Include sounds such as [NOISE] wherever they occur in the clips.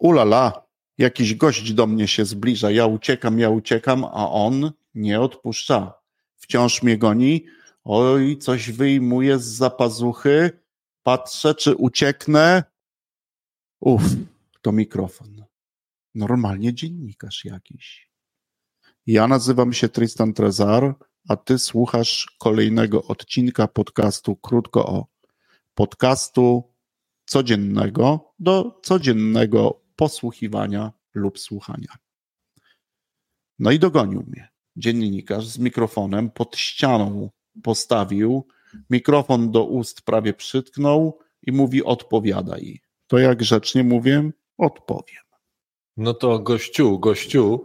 ulala, jakiś gość do mnie się zbliża, ja uciekam, ja uciekam, a on nie odpuszcza. Wciąż mnie goni, oj, coś wyjmuje z zapazuchy, patrzę, czy ucieknę. Uf, to mikrofon. Normalnie dziennikarz jakiś. Ja nazywam się Tristan Trezar, a ty słuchasz kolejnego odcinka podcastu Krótko o. Podcastu codziennego do codziennego posłuchiwania lub słuchania. No i dogonił mnie. Dziennikarz z mikrofonem pod ścianą postawił, mikrofon do ust prawie przytknął i mówi: Odpowiadaj. To jak grzecznie mówię, odpowiem. No to gościu, gościu,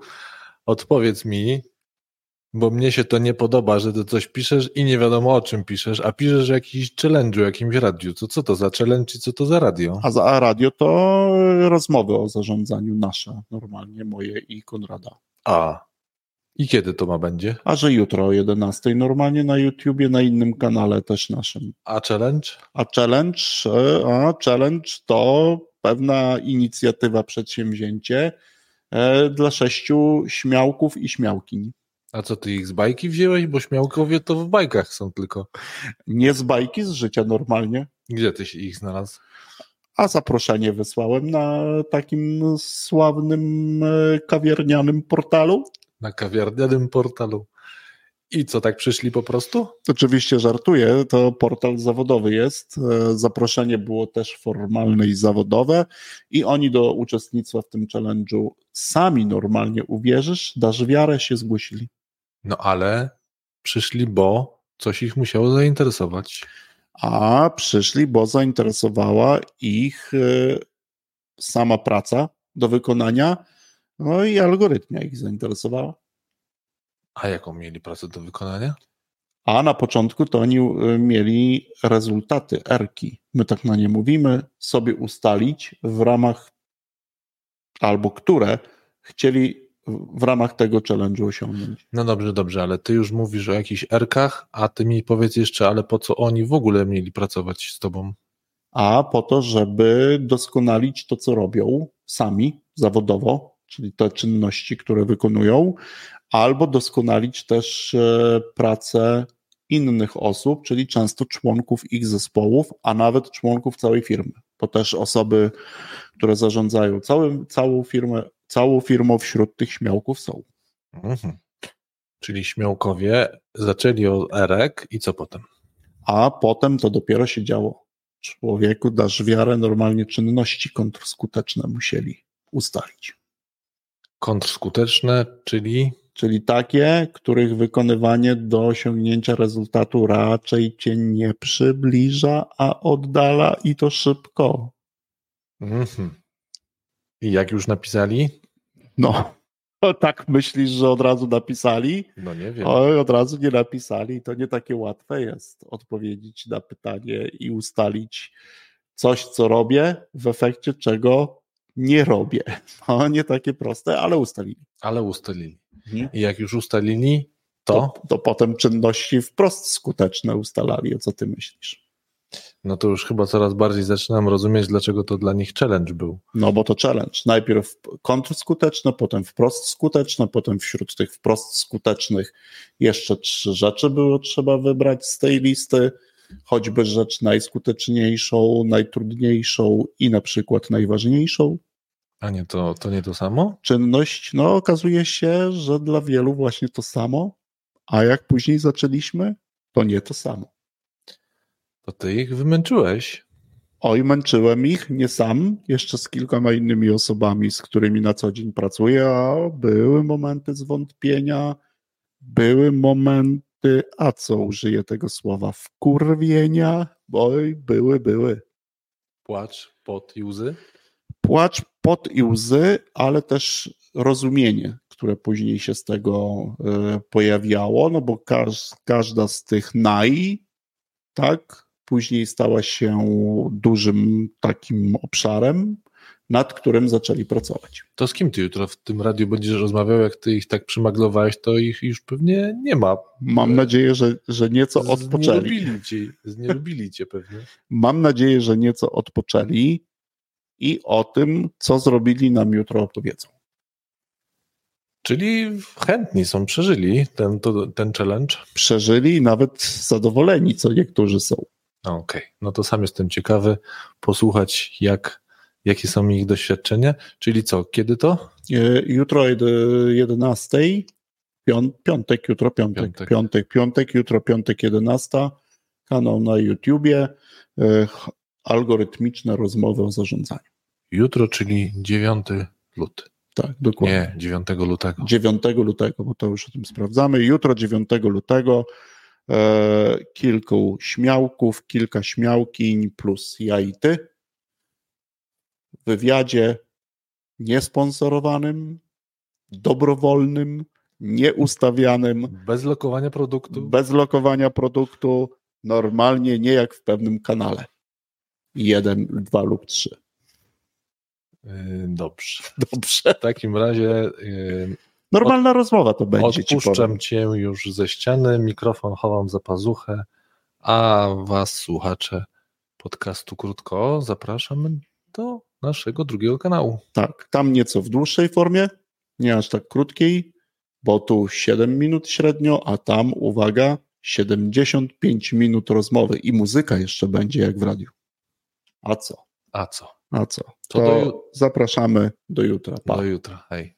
odpowiedz mi, bo mnie się to nie podoba, że ty coś piszesz i nie wiadomo o czym piszesz, a piszesz o jakimś challenge'u, jakimś radiu. To co to za challenge i co to za radio? A za radio to rozmowy o zarządzaniu nasze, normalnie moje i Konrada. A. I kiedy to ma będzie? A że jutro o 11 normalnie na YouTubie, na innym kanale też naszym. A challenge? A challenge, a challenge to pewna inicjatywa, przedsięwzięcie e, dla sześciu śmiałków i śmiałkiń. A co ty ich z bajki wziąłeś? Bo śmiałkowie to w bajkach są tylko. Nie z bajki, z życia normalnie. Gdzie tyś ich znalazł? A zaproszenie wysłałem na takim sławnym e, kawiarnianym portalu. Na kawiarnianym portalu. I co, tak przyszli po prostu? Oczywiście żartuję, to portal zawodowy jest. E, zaproszenie było też formalne i zawodowe i oni do uczestnictwa w tym challenge'u sami normalnie uwierzysz, dasz wiarę, się zgłosili. No ale przyszli, bo coś ich musiało zainteresować. A przyszli, bo zainteresowała ich e, sama praca do wykonania, no i algorytmia ich zainteresowała. A jaką mieli pracę do wykonania? A na początku to oni e, mieli rezultaty, erki. My tak na nie mówimy, sobie ustalić w ramach albo które chcieli w ramach tego challenge'u osiągnąć. No dobrze, dobrze, ale ty już mówisz o jakichś erkach, a ty mi powiedz jeszcze, ale po co oni w ogóle mieli pracować z tobą? A po to, żeby doskonalić to, co robią sami zawodowo, czyli te czynności, które wykonują, albo doskonalić też e, pracę innych osób, czyli często członków ich zespołów, a nawet członków całej firmy, bo też osoby, które zarządzają całym, całą firmę, całą firmą wśród tych śmiałków są. Mhm. Czyli śmiałkowie zaczęli od erek i co potem? A potem to dopiero się działo. Człowieku dasz wiarę, normalnie czynności kontrskuteczne musieli ustalić. Kontrskuteczne, czyli czyli takie, których wykonywanie do osiągnięcia rezultatu raczej cię nie przybliża, a oddala i to szybko. Mhm. I jak już napisali? No, [LAUGHS] tak myślisz, że od razu napisali? No nie wiem. Oj, od razu nie napisali. To nie takie łatwe jest odpowiedzieć na pytanie i ustalić coś, co robię, w efekcie czego nie robię. [LAUGHS] No, nie takie proste, ale ustalili. Ale ustalili. Mhm. I jak już ustalili, to? to? To potem czynności wprost skuteczne ustalali. O co ty myślisz? No to już chyba coraz bardziej zaczynam rozumieć, dlaczego to dla nich challenge był. No bo to challenge. Najpierw kontrskuteczne, potem wprost skuteczne, potem wśród tych wprost skutecznych jeszcze trzy rzeczy było trzeba wybrać z tej listy. Choćby rzecz najskuteczniejszą, najtrudniejszą i na przykład najważniejszą. A nie, to, to nie to samo? Czynność, no okazuje się, że dla wielu właśnie to samo, a jak później zaczęliśmy, to nie to samo. To ty ich wymęczyłeś. Oj, męczyłem ich, nie sam, jeszcze z kilkoma innymi osobami, z którymi na co dzień pracuję, a były momenty zwątpienia, były momenty, a co użyję tego słowa, wkurwienia, oj, były, były. Płacz, pot i łzy? Płacz, pot i łzy, ale też rozumienie, które później się z tego e, pojawiało, no bo każ, każda z tych naj, tak, później stała się dużym takim obszarem, nad którym zaczęli pracować. To z kim ty jutro w tym radiu będziesz rozmawiał? Jak ty ich tak przymaglowałeś, to ich już pewnie nie ma. Mam nadzieję, że, że nieco odpoczęli. Znielubili cię, znielubili cię pewnie. Mam nadzieję, że nieco odpoczęli i o tym, co zrobili nam jutro opowiedzą. Czyli chętni są, przeżyli ten, to, ten challenge. Przeżyli i nawet zadowoleni, co niektórzy są. Okej, okay. no to sam jestem ciekawy posłuchać, jak, jakie są ich doświadczenia. Czyli co, kiedy to? E, jutro 11, piątek, jutro piątek, piątek, piątek, piątek jutro piątek 11, kanał na YouTubie, e, algorytmiczne rozmowy o zarządzaniu. Jutro, czyli 9 luty. Tak, dokładnie. Nie, 9 lutego. 9 lutego, bo to już o tym sprawdzamy. Jutro, 9 lutego, kilku śmiałków, kilka śmiałkiń plus ja i ty. W wywiadzie niesponsorowanym, dobrowolnym, nieustawianym. Bez lokowania produktu. Bez lokowania produktu, normalnie, nie jak w pewnym kanale. Jeden, dwa lub trzy. Yy, dobrze. [LAUGHS] Dobrze. W takim razie. Normalna od, rozmowa to będzie. Odpuszczam ci cię już ze ściany, mikrofon chowam za pazuchę, a was, słuchacze podcastu Krótko, zapraszamy do naszego drugiego kanału. Tak, tam nieco w dłuższej formie, nie aż tak krótkiej, bo tu 7 minut średnio, a tam, uwaga, 75 minut rozmowy i muzyka jeszcze będzie jak w radiu. A co? A co? A co? To, to do... zapraszamy do jutra. Pa. Do jutra. Hej.